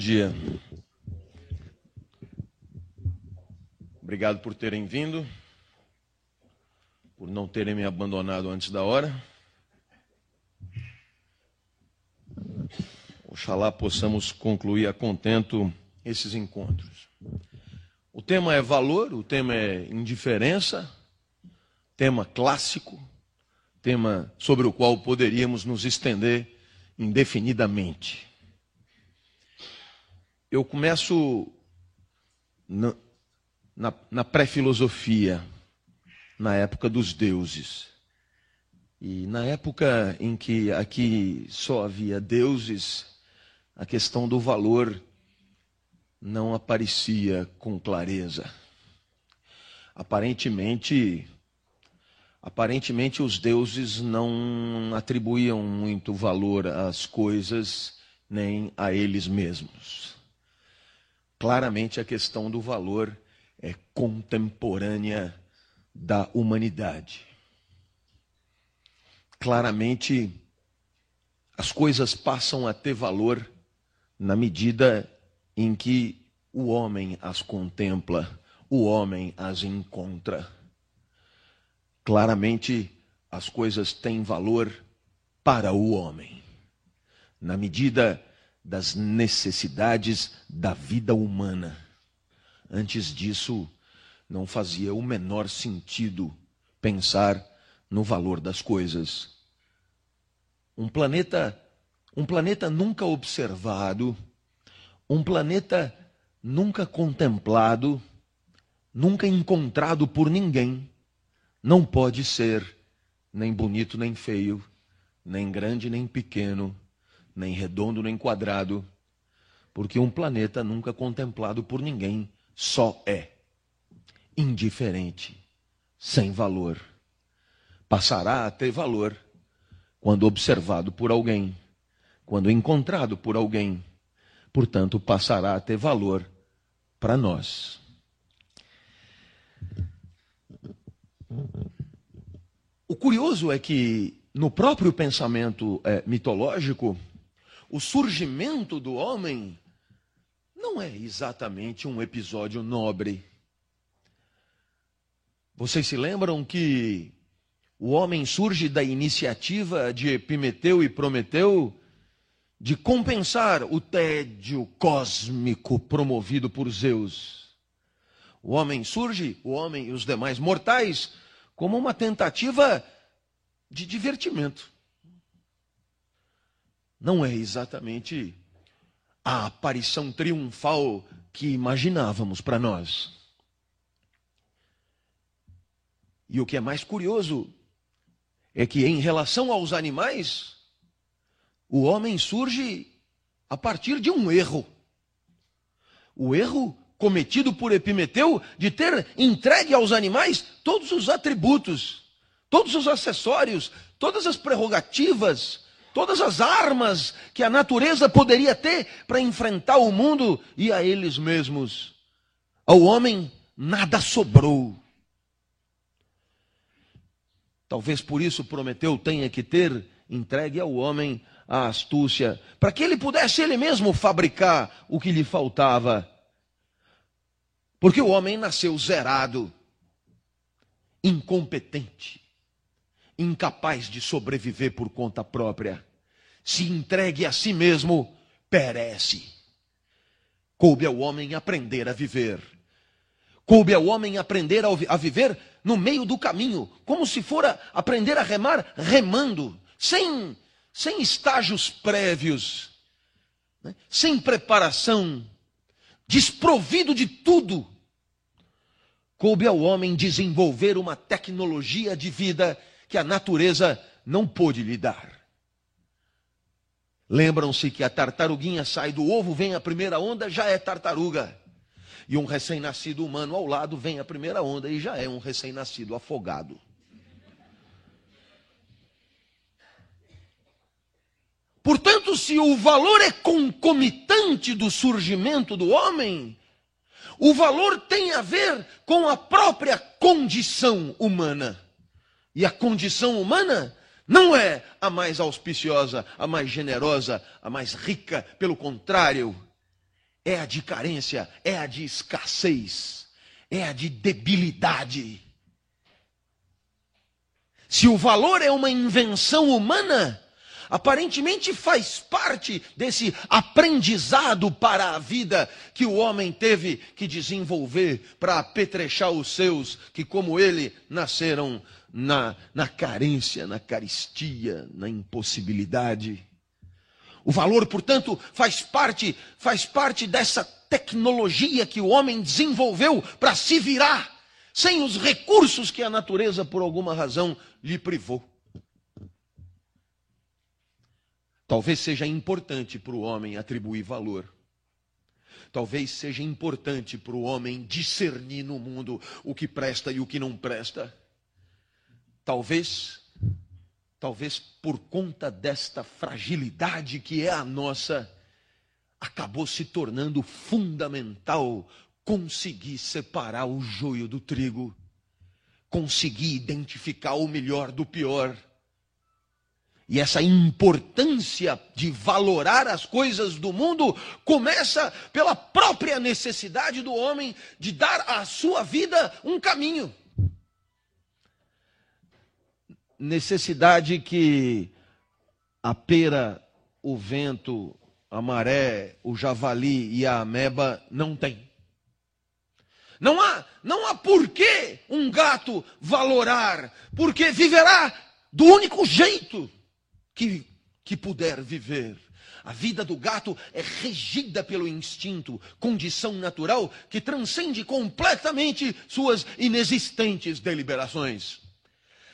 Dia. Obrigado por terem vindo, por não terem me abandonado antes da hora. Oxalá possamos concluir a contento esses encontros. O tema é valor, o tema é indiferença, tema clássico, tema sobre o qual poderíamos nos estender indefinidamente. Eu começo na, na, na pré-filosofia, na época dos deuses. E na época em que aqui só havia deuses, a questão do valor não aparecia com clareza. Aparentemente, Aparentemente, os deuses não atribuíam muito valor às coisas nem a eles mesmos. Claramente, a questão do valor é contemporânea da humanidade. Claramente, as coisas passam a ter valor na medida em que o homem as contempla, o homem as encontra. Claramente, as coisas têm valor para o homem, na medida das necessidades da vida humana. Antes disso, não fazia o menor sentido pensar no valor das coisas. Um planeta, um planeta nunca observado, um planeta nunca contemplado, nunca encontrado por ninguém, não pode ser nem bonito nem feio, nem grande nem pequeno, nem redondo nem quadrado, porque um planeta nunca contemplado por ninguém só é indiferente, sem valor. Passará a ter valor quando observado por alguém, quando encontrado por alguém. Portanto, passará a ter valor para nós. O curioso é que, no próprio pensamento é, mitológico, o surgimento do homem não é exatamente um episódio nobre. Vocês se lembram que o homem surge da iniciativa de Epimeteu e Prometeu de compensar o tédio cósmico promovido por Zeus. O homem surge, o homem e os demais mortais, como uma tentativa de divertimento. Não é exatamente a aparição triunfal que imaginávamos para nós. E o que é mais curioso é que, em relação aos animais, o homem surge a partir de um erro. O erro cometido por Epimeteu de ter entregue aos animais todos os atributos, todos os acessórios, todas as prerrogativas, todas as armas que a natureza poderia ter para enfrentar o mundo e a eles mesmos. Ao homem nada sobrou. Talvez por isso Prometeu tenha que ter entregue ao homem a astúcia, para que ele pudesse ele mesmo fabricar o que lhe faltava. Porque o homem nasceu zerado, incompetente, incapaz de sobreviver por conta própria. Se entregue a si mesmo, perece. Coube ao homem aprender a viver. Coube ao homem aprender a viver no meio do caminho, como se fora aprender a remar remando, sem, sem estágios prévios, né? sem preparação desprovido de tudo, coube ao homem desenvolver uma tecnologia de vida que a natureza não pôde lhe dar. Lembram-se que a tartaruguinha sai do ovo, vem a primeira onda, já é tartaruga. E um recém-nascido humano ao lado vem a primeira onda e já é um recém-nascido afogado. Portanto, se o valor é concomitante do surgimento do homem, o valor tem a ver com a própria condição humana. E a condição humana não é a mais auspiciosa, a mais generosa, a mais rica, pelo contrário, é a de carência, é a de escassez, é a de debilidade. Se o valor é uma invenção humana, aparentemente faz parte desse aprendizado para a vida que o homem teve que desenvolver para apetrechar os seus, que como ele nasceram na, na carência, na caristia, na impossibilidade. O valor, portanto, faz parte, faz parte dessa tecnologia que o homem desenvolveu para se virar sem os recursos que a natureza, por alguma razão, lhe privou. Talvez seja importante para o homem atribuir valor. Talvez seja importante para o homem discernir no mundo o que presta e o que não presta. Talvez, talvez por conta desta fragilidade que é a nossa, acabou se tornando fundamental conseguir separar o joio do trigo, conseguir identificar o melhor do pior. E essa importância de valorar as coisas do mundo começa pela própria necessidade do homem de dar à sua vida um caminho. Necessidade que a pera, o vento, a maré, o javali e a ameba não têm. Não há, não há porquê um gato valorar, porque viverá do único jeito que, que puder viver. A vida do gato é regida pelo instinto, condição natural que transcende completamente suas inexistentes deliberações.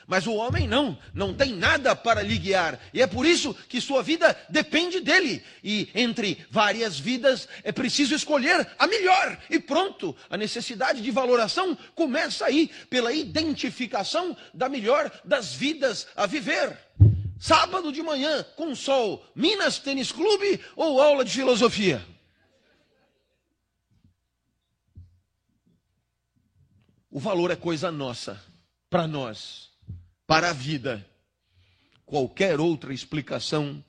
Mas o homem não, não tem nada para lhe guiar. E é por isso que sua vida depende dele. E entre várias vidas é preciso escolher a melhor. E pronto, a necessidade de valoração começa aí, pela identificação da melhor das vidas a viver. Sábado de manhã, com sol, Minas Tênis Clube ou aula de filosofia? O valor é coisa nossa, para nós para a vida. Qualquer outra explicação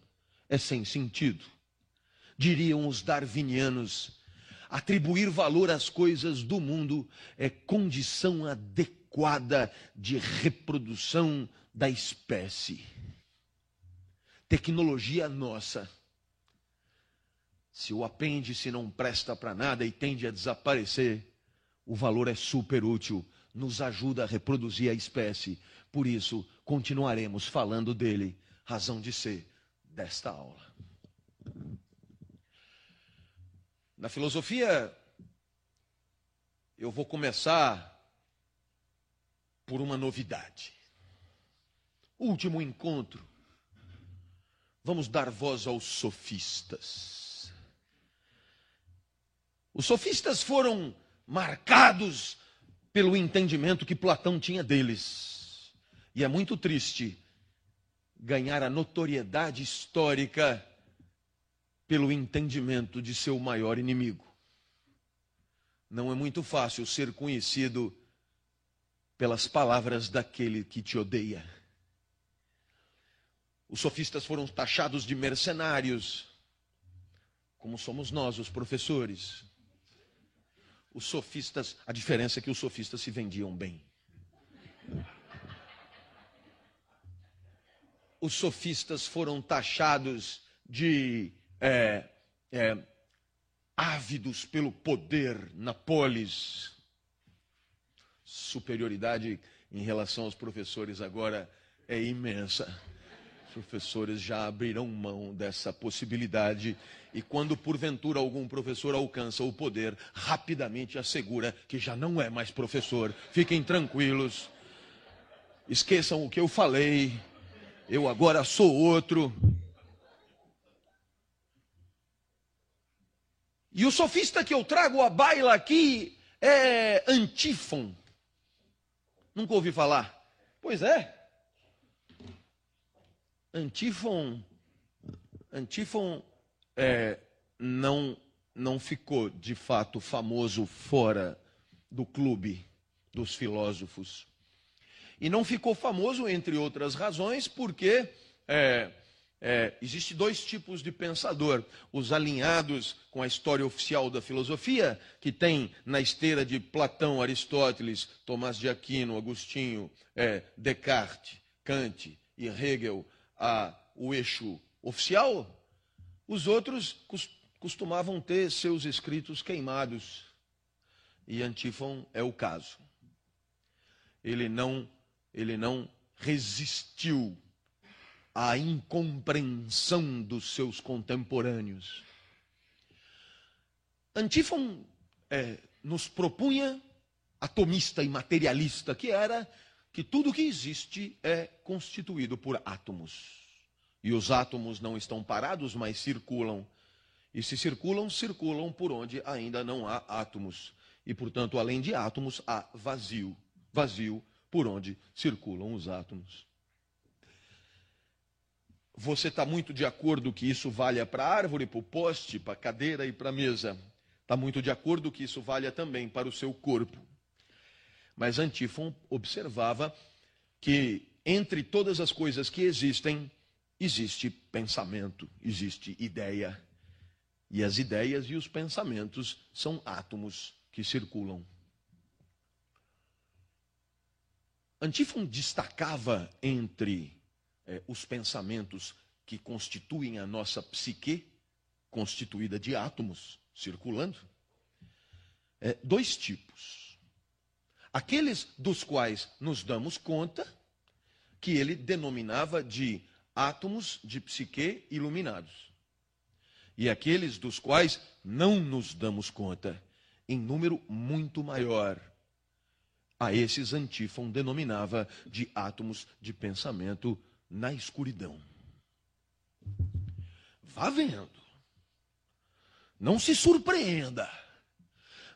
é sem sentido. Diriam os darwinianos, atribuir valor às coisas do mundo é condição adequada de reprodução da espécie. Tecnologia nossa. Se o apêndice não presta para nada e tende a desaparecer, o valor é super útil, nos ajuda a reproduzir a espécie por isso, continuaremos falando dele, razão de ser desta aula. Na filosofia, eu vou começar por uma novidade. Último encontro. Vamos dar voz aos sofistas. Os sofistas foram marcados pelo entendimento que Platão tinha deles. E é muito triste ganhar a notoriedade histórica pelo entendimento de seu maior inimigo. Não é muito fácil ser conhecido pelas palavras daquele que te odeia. Os sofistas foram taxados de mercenários, como somos nós, os professores. Os sofistas, a diferença é que os sofistas se vendiam bem. os sofistas foram taxados de é, é, ávidos pelo poder na polis. Superioridade em relação aos professores agora é imensa. Professores já abriram mão dessa possibilidade e quando porventura algum professor alcança o poder, rapidamente assegura que já não é mais professor. Fiquem tranquilos. Esqueçam o que eu falei eu agora sou outro. E o sofista que eu trago à baila aqui é Antífon. Nunca ouvi falar. Pois é. Antífon, Antífon é, não, não ficou de fato famoso fora do clube dos filósofos. E não ficou famoso, entre outras razões, porque é, é, existe dois tipos de pensador: os alinhados com a história oficial da filosofia, que tem na esteira de Platão, Aristóteles, Tomás de Aquino, Agostinho, é, Descartes, Kant e Hegel, a, o eixo oficial. Os outros costumavam ter seus escritos queimados. E Antífon é o caso. Ele não, ele não resistiu a incompreensão dos seus contemporâneos. Antífon é, nos propunha, atomista e materialista que era, que tudo que existe é constituído por átomos. E os átomos não estão parados, mas circulam. E se circulam, circulam por onde ainda não há átomos. E, portanto, além de átomos, há vazio. Vazio por onde circulam os átomos. Você está muito de acordo que isso valha para a árvore, para o poste, para a cadeira e para a mesa. Está muito de acordo que isso valha também para o seu corpo. Mas Antífon observava que entre todas as coisas que existem, existe pensamento, existe ideia. E as ideias e os pensamentos são átomos que circulam. Antífon destacava entre é, os pensamentos que constituem a nossa psique, constituída de átomos circulando, é, dois tipos. Aqueles dos quais nos damos conta, que ele denominava de átomos de psique iluminados. E aqueles dos quais não nos damos conta, em número muito maior. A esses Antífon denominava de átomos de pensamento na escuridão. Vá vendo. Não se surpreenda.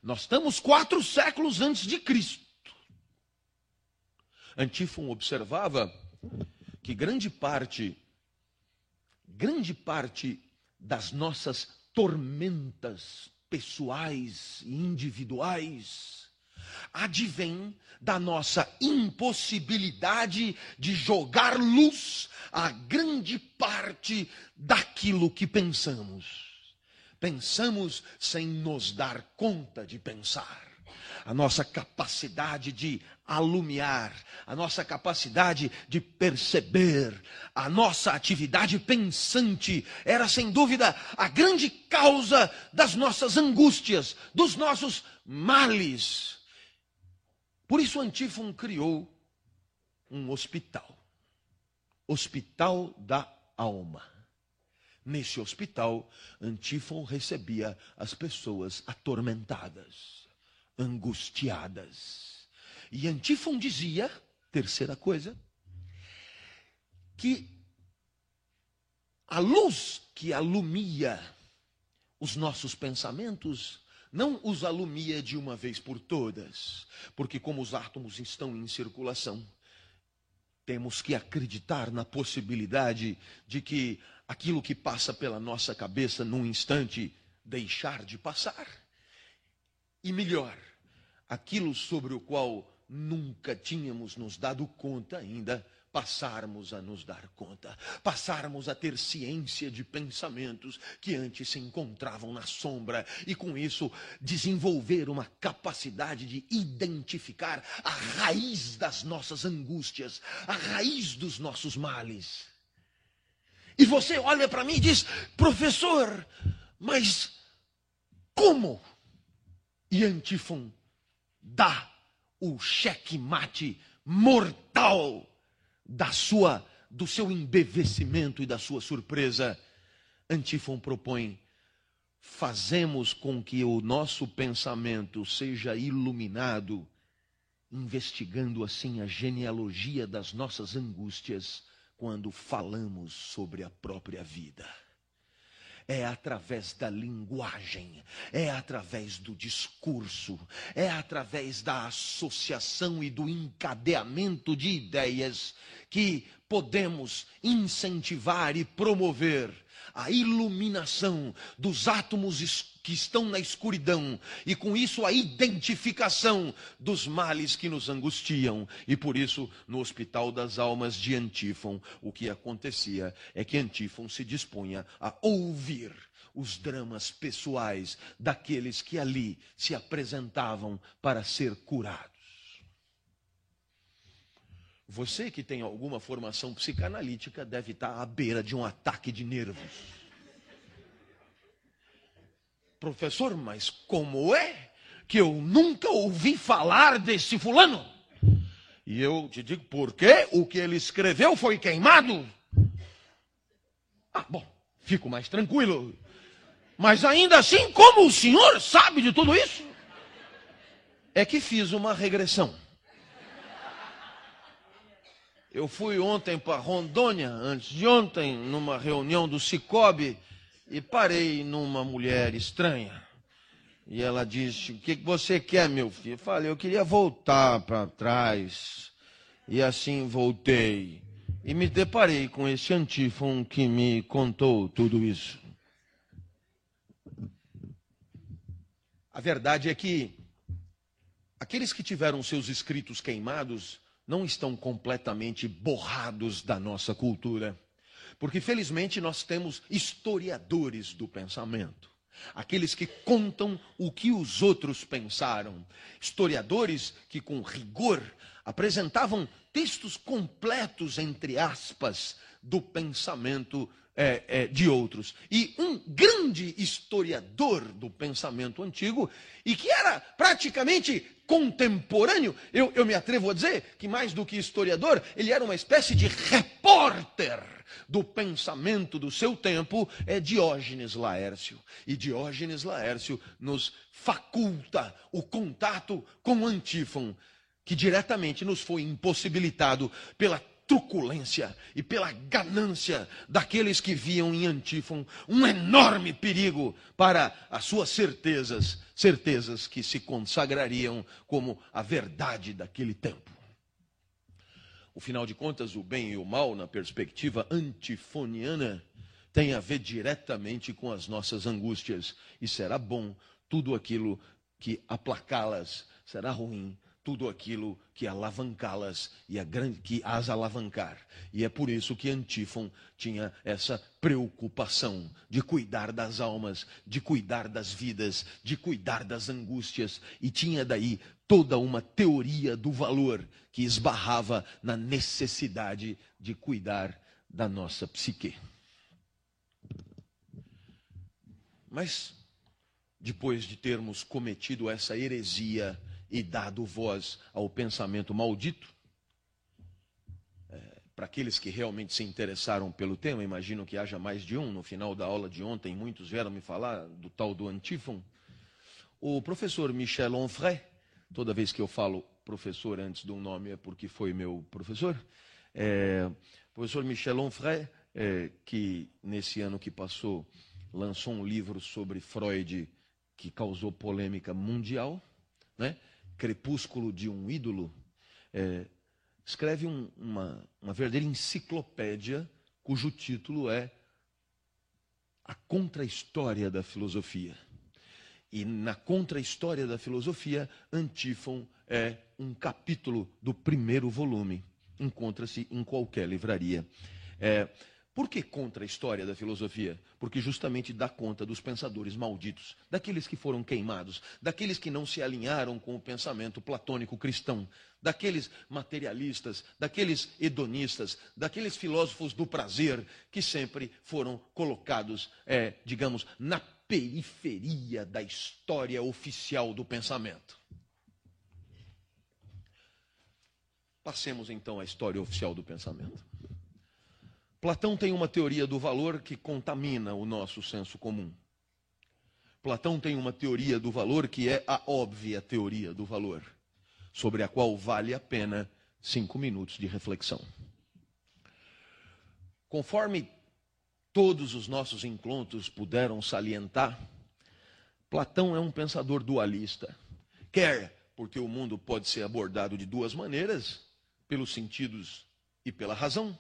Nós estamos quatro séculos antes de Cristo. Antífon observava que grande parte, grande parte das nossas tormentas pessoais e individuais advém da nossa impossibilidade de jogar luz a grande parte daquilo que pensamos. Pensamos sem nos dar conta de pensar. A nossa capacidade de alumiar, a nossa capacidade de perceber, a nossa atividade pensante era sem dúvida a grande causa das nossas angústias, dos nossos males. Por isso Antífon criou um hospital. Hospital da alma. Nesse hospital, Antífon recebia as pessoas atormentadas, angustiadas. E Antífon dizia, terceira coisa, que a luz que alumia os nossos pensamentos não os alumia de uma vez por todas, porque como os átomos estão em circulação, temos que acreditar na possibilidade de que aquilo que passa pela nossa cabeça num instante deixar de passar. E melhor, aquilo sobre o qual nunca tínhamos nos dado conta ainda passarmos a nos dar conta, passarmos a ter ciência de pensamentos que antes se encontravam na sombra e com isso desenvolver uma capacidade de identificar a raiz das nossas angústias, a raiz dos nossos males. E você olha para mim e diz: professor, mas como? E Antífon dá o cheque-mate mortal da sua do seu embevecimento e da sua surpresa, Antífon propõe: fazemos com que o nosso pensamento seja iluminado, investigando assim a genealogia das nossas angústias quando falamos sobre a própria vida é através da linguagem, é através do discurso, é através da associação e do encadeamento de ideias que podemos incentivar e promover a iluminação dos átomos que estão na escuridão, e com isso a identificação dos males que nos angustiam. E por isso, no Hospital das Almas de Antífon, o que acontecia é que Antífon se dispunha a ouvir os dramas pessoais daqueles que ali se apresentavam para ser curados. Você que tem alguma formação psicanalítica deve estar à beira de um ataque de nervos. Professor, mas como é que eu nunca ouvi falar desse fulano? E eu te digo, por quê? O que ele escreveu foi queimado. Ah, bom, fico mais tranquilo. Mas ainda assim, como o senhor sabe de tudo isso? É que fiz uma regressão. Eu fui ontem para Rondônia, antes de ontem, numa reunião do Cicobi e parei numa mulher estranha. E ela disse: O que você quer, meu filho? Eu falei: Eu queria voltar para trás. E assim voltei. E me deparei com esse antífon que me contou tudo isso. A verdade é que aqueles que tiveram seus escritos queimados não estão completamente borrados da nossa cultura. Porque felizmente nós temos historiadores do pensamento. Aqueles que contam o que os outros pensaram. Historiadores que, com rigor, apresentavam textos completos, entre aspas, do pensamento é, é, de outros. E um grande historiador do pensamento antigo, e que era praticamente contemporâneo, eu, eu me atrevo a dizer que mais do que historiador, ele era uma espécie de repórter do pensamento do seu tempo é Diógenes Laércio. E Diógenes Laércio nos faculta o contato com Antífon, que diretamente nos foi impossibilitado pela truculência e pela ganância daqueles que viam em Antífon um enorme perigo para as suas certezas, certezas que se consagrariam como a verdade daquele tempo. O final de contas, o bem e o mal, na perspectiva antifoniana, tem a ver diretamente com as nossas angústias. E será bom tudo aquilo que aplacá-las, será ruim tudo aquilo que alavancá-las e a grande, que as alavancar. E é por isso que Antífon tinha essa preocupação de cuidar das almas, de cuidar das vidas, de cuidar das angústias e tinha daí toda uma teoria do valor que esbarrava na necessidade de cuidar da nossa psique. Mas depois de termos cometido essa heresia e dado voz ao pensamento maldito. É, para aqueles que realmente se interessaram pelo tema, imagino que haja mais de um. No final da aula de ontem, muitos vieram me falar do tal do antífon. O professor Michel Onfray, toda vez que eu falo professor antes de um nome é porque foi meu professor. É, professor Michel Onfray, é, que nesse ano que passou lançou um livro sobre Freud que causou polêmica mundial, né? Crepúsculo de um Ídolo, é, escreve um, uma, uma verdadeira enciclopédia cujo título é A Contra-História da Filosofia. E na Contra-História da Filosofia, Antífon é um capítulo do primeiro volume. Encontra-se em qualquer livraria. É, por que contra a história da filosofia? Porque justamente dá conta dos pensadores malditos, daqueles que foram queimados, daqueles que não se alinharam com o pensamento platônico cristão, daqueles materialistas, daqueles hedonistas, daqueles filósofos do prazer que sempre foram colocados, é, digamos, na periferia da história oficial do pensamento. Passemos então à história oficial do pensamento. Platão tem uma teoria do valor que contamina o nosso senso comum. Platão tem uma teoria do valor que é a óbvia teoria do valor, sobre a qual vale a pena cinco minutos de reflexão. Conforme todos os nossos encontros puderam salientar, Platão é um pensador dualista. Quer porque o mundo pode ser abordado de duas maneiras, pelos sentidos e pela razão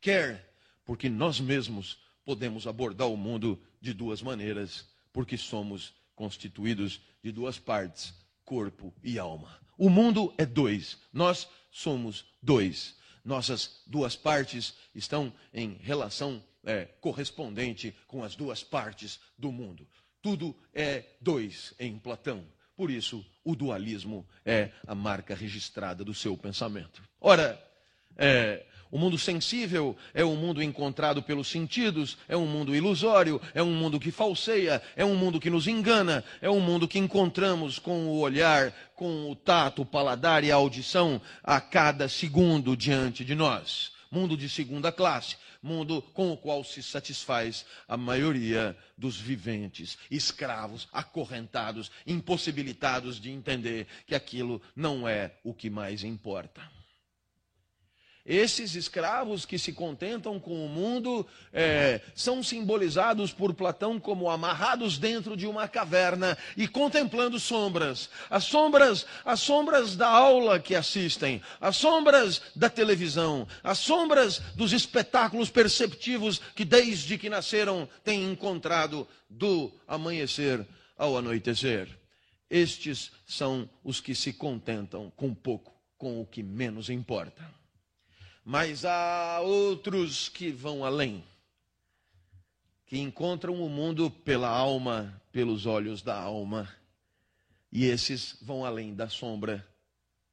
quer porque nós mesmos podemos abordar o mundo de duas maneiras, porque somos constituídos de duas partes, corpo e alma. O mundo é dois, nós somos dois. Nossas duas partes estão em relação é, correspondente com as duas partes do mundo. Tudo é dois em Platão. Por isso, o dualismo é a marca registrada do seu pensamento. Ora, é, o mundo sensível é um mundo encontrado pelos sentidos, é um mundo ilusório, é um mundo que falseia, é um mundo que nos engana, é um mundo que encontramos com o olhar, com o tato, o paladar e a audição a cada segundo diante de nós. Mundo de segunda classe, mundo com o qual se satisfaz a maioria dos viventes, escravos, acorrentados, impossibilitados de entender que aquilo não é o que mais importa. Esses escravos que se contentam com o mundo é, são simbolizados por Platão como amarrados dentro de uma caverna e contemplando sombras. As sombras, as sombras da aula que assistem, as sombras da televisão, as sombras dos espetáculos perceptivos que desde que nasceram têm encontrado do amanhecer ao anoitecer. Estes são os que se contentam com pouco, com o que menos importa. Mas há outros que vão além, que encontram o mundo pela alma, pelos olhos da alma. E esses vão além da sombra.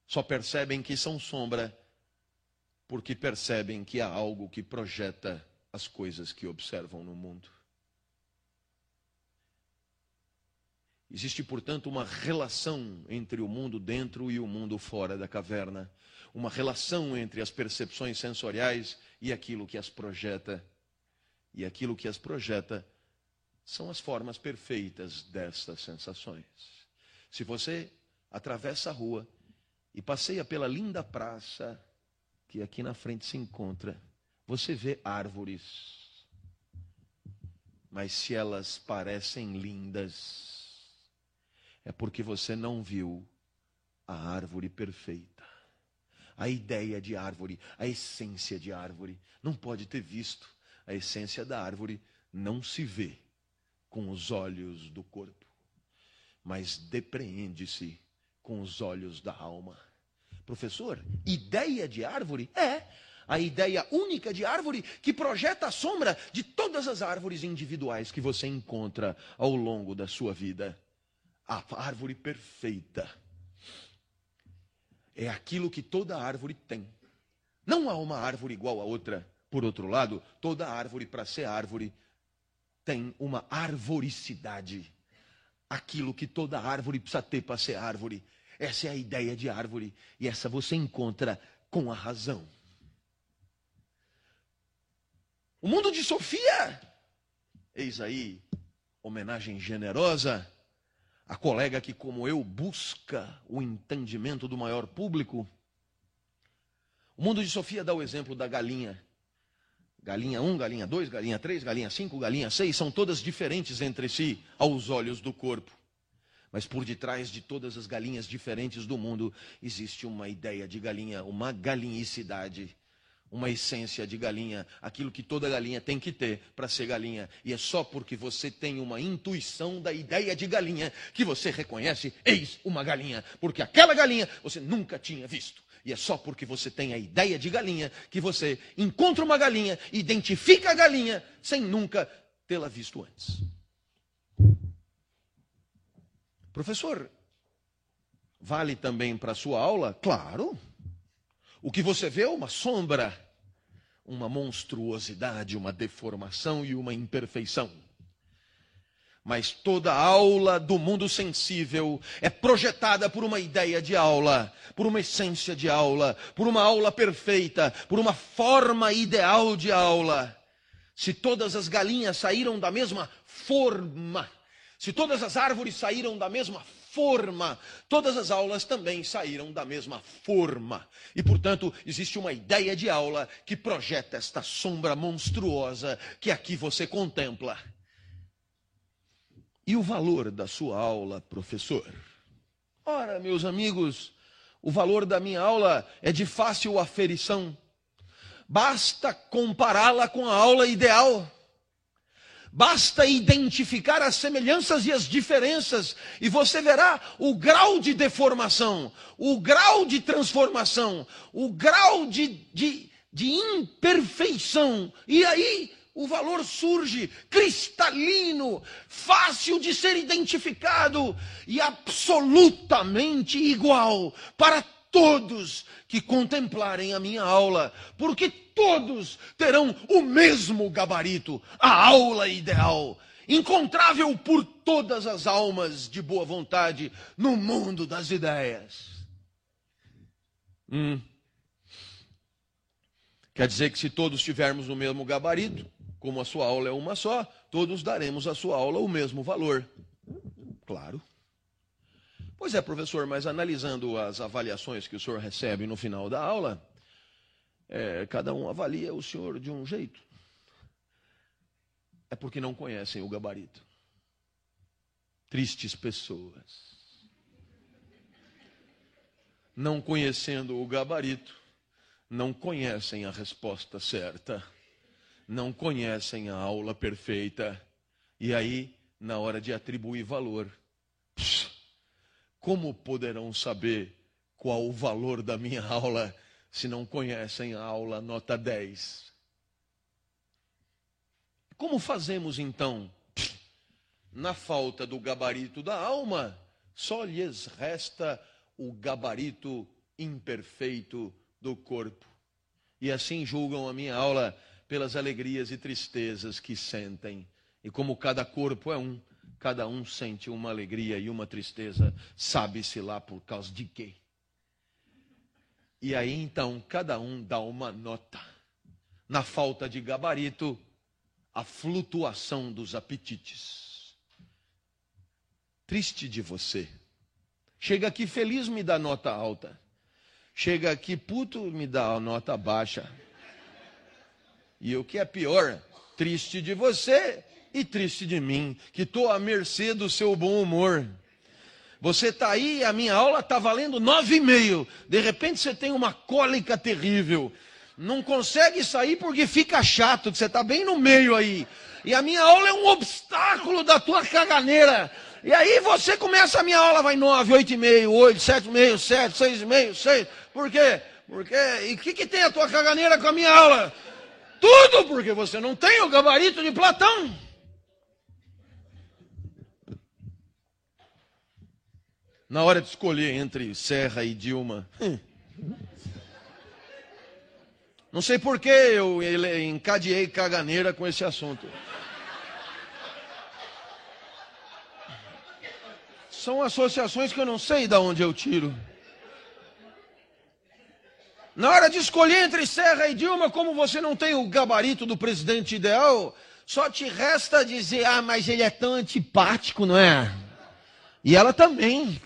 Só percebem que são sombra porque percebem que há algo que projeta as coisas que observam no mundo. Existe, portanto, uma relação entre o mundo dentro e o mundo fora da caverna uma relação entre as percepções sensoriais e aquilo que as projeta. E aquilo que as projeta são as formas perfeitas destas sensações. Se você atravessa a rua e passeia pela linda praça que aqui na frente se encontra, você vê árvores. Mas se elas parecem lindas, é porque você não viu a árvore perfeita a ideia de árvore, a essência de árvore. Não pode ter visto. A essência da árvore não se vê com os olhos do corpo, mas depreende-se com os olhos da alma. Professor, ideia de árvore? É a ideia única de árvore que projeta a sombra de todas as árvores individuais que você encontra ao longo da sua vida. A árvore perfeita é aquilo que toda árvore tem. Não há uma árvore igual a outra. Por outro lado, toda árvore, para ser árvore, tem uma arboricidade. Aquilo que toda árvore precisa ter para ser árvore. Essa é a ideia de árvore. E essa você encontra com a razão. O mundo de Sofia. Eis aí, homenagem generosa a colega que, como eu, busca o entendimento do maior público. O mundo de Sofia dá o exemplo da galinha. Galinha 1, galinha 2, galinha 3, galinha 5, galinha 6, são todas diferentes entre si aos olhos do corpo. Mas por detrás de todas as galinhas diferentes do mundo existe uma ideia de galinha, uma galinhicidade uma essência de galinha, aquilo que toda galinha tem que ter para ser galinha. E é só porque você tem uma intuição da ideia de galinha que você reconhece, eis uma galinha, porque aquela galinha você nunca tinha visto. E é só porque você tem a ideia de galinha que você encontra uma galinha, identifica a galinha sem nunca tê-la visto antes. Professor, vale também para a sua aula? Claro. O que você vê é uma sombra, uma monstruosidade, uma deformação e uma imperfeição. Mas toda aula do mundo sensível é projetada por uma ideia de aula, por uma essência de aula, por uma aula perfeita, por uma forma ideal de aula. Se todas as galinhas saíram da mesma forma, se todas as árvores saíram da mesma forma. Todas as aulas também saíram da mesma forma. E, portanto, existe uma ideia de aula que projeta esta sombra monstruosa que aqui você contempla. E o valor da sua aula, professor? Ora, meus amigos, o valor da minha aula é de fácil aferição. Basta compará-la com a aula ideal. Basta identificar as semelhanças e as diferenças, e você verá o grau de deformação, o grau de transformação, o grau de, de, de imperfeição. E aí o valor surge cristalino, fácil de ser identificado e absolutamente igual para todos que contemplarem a minha aula, porque todos terão o mesmo gabarito, a aula ideal, encontrável por todas as almas de boa vontade no mundo das ideias. Hum. Quer dizer que se todos tivermos o mesmo gabarito, como a sua aula é uma só, todos daremos à sua aula o mesmo valor. Claro. Pois é, professor, mas analisando as avaliações que o senhor recebe no final da aula, é, cada um avalia o senhor de um jeito. É porque não conhecem o gabarito. Tristes pessoas. Não conhecendo o gabarito, não conhecem a resposta certa não conhecem a aula perfeita. E aí, na hora de atribuir valor, como poderão saber qual o valor da minha aula se não conhecem a aula nota 10? Como fazemos então? Na falta do gabarito da alma, só lhes resta o gabarito imperfeito do corpo. E assim julgam a minha aula pelas alegrias e tristezas que sentem. E como cada corpo é um, cada um sente uma alegria e uma tristeza, sabe-se lá por causa de quê. E aí então cada um dá uma nota. Na falta de gabarito, a flutuação dos apetites. Triste de você. Chega aqui feliz, me dá nota alta. Chega aqui puto, me dá nota baixa. E o que é pior, triste de você e triste de mim, que estou à mercê do seu bom humor. Você está aí, a minha aula está valendo nove e meio. De repente você tem uma cólica terrível. Não consegue sair porque fica chato, que você está bem no meio aí. E a minha aula é um obstáculo da tua caganeira. E aí você começa a minha aula, vai nove, oito e meio, oito, sete e meio, sete, seis e meio, seis. Por quê? Porque, e o que, que tem a tua caganeira com a minha aula? Tudo porque você não tem o gabarito de Platão. Na hora de escolher entre Serra e Dilma. Hum. Não sei por que eu encadeei caganeira com esse assunto. São associações que eu não sei de onde eu tiro. Na hora de escolher entre Serra e Dilma, como você não tem o gabarito do presidente ideal, só te resta dizer: ah, mas ele é tão antipático, não é? E ela também.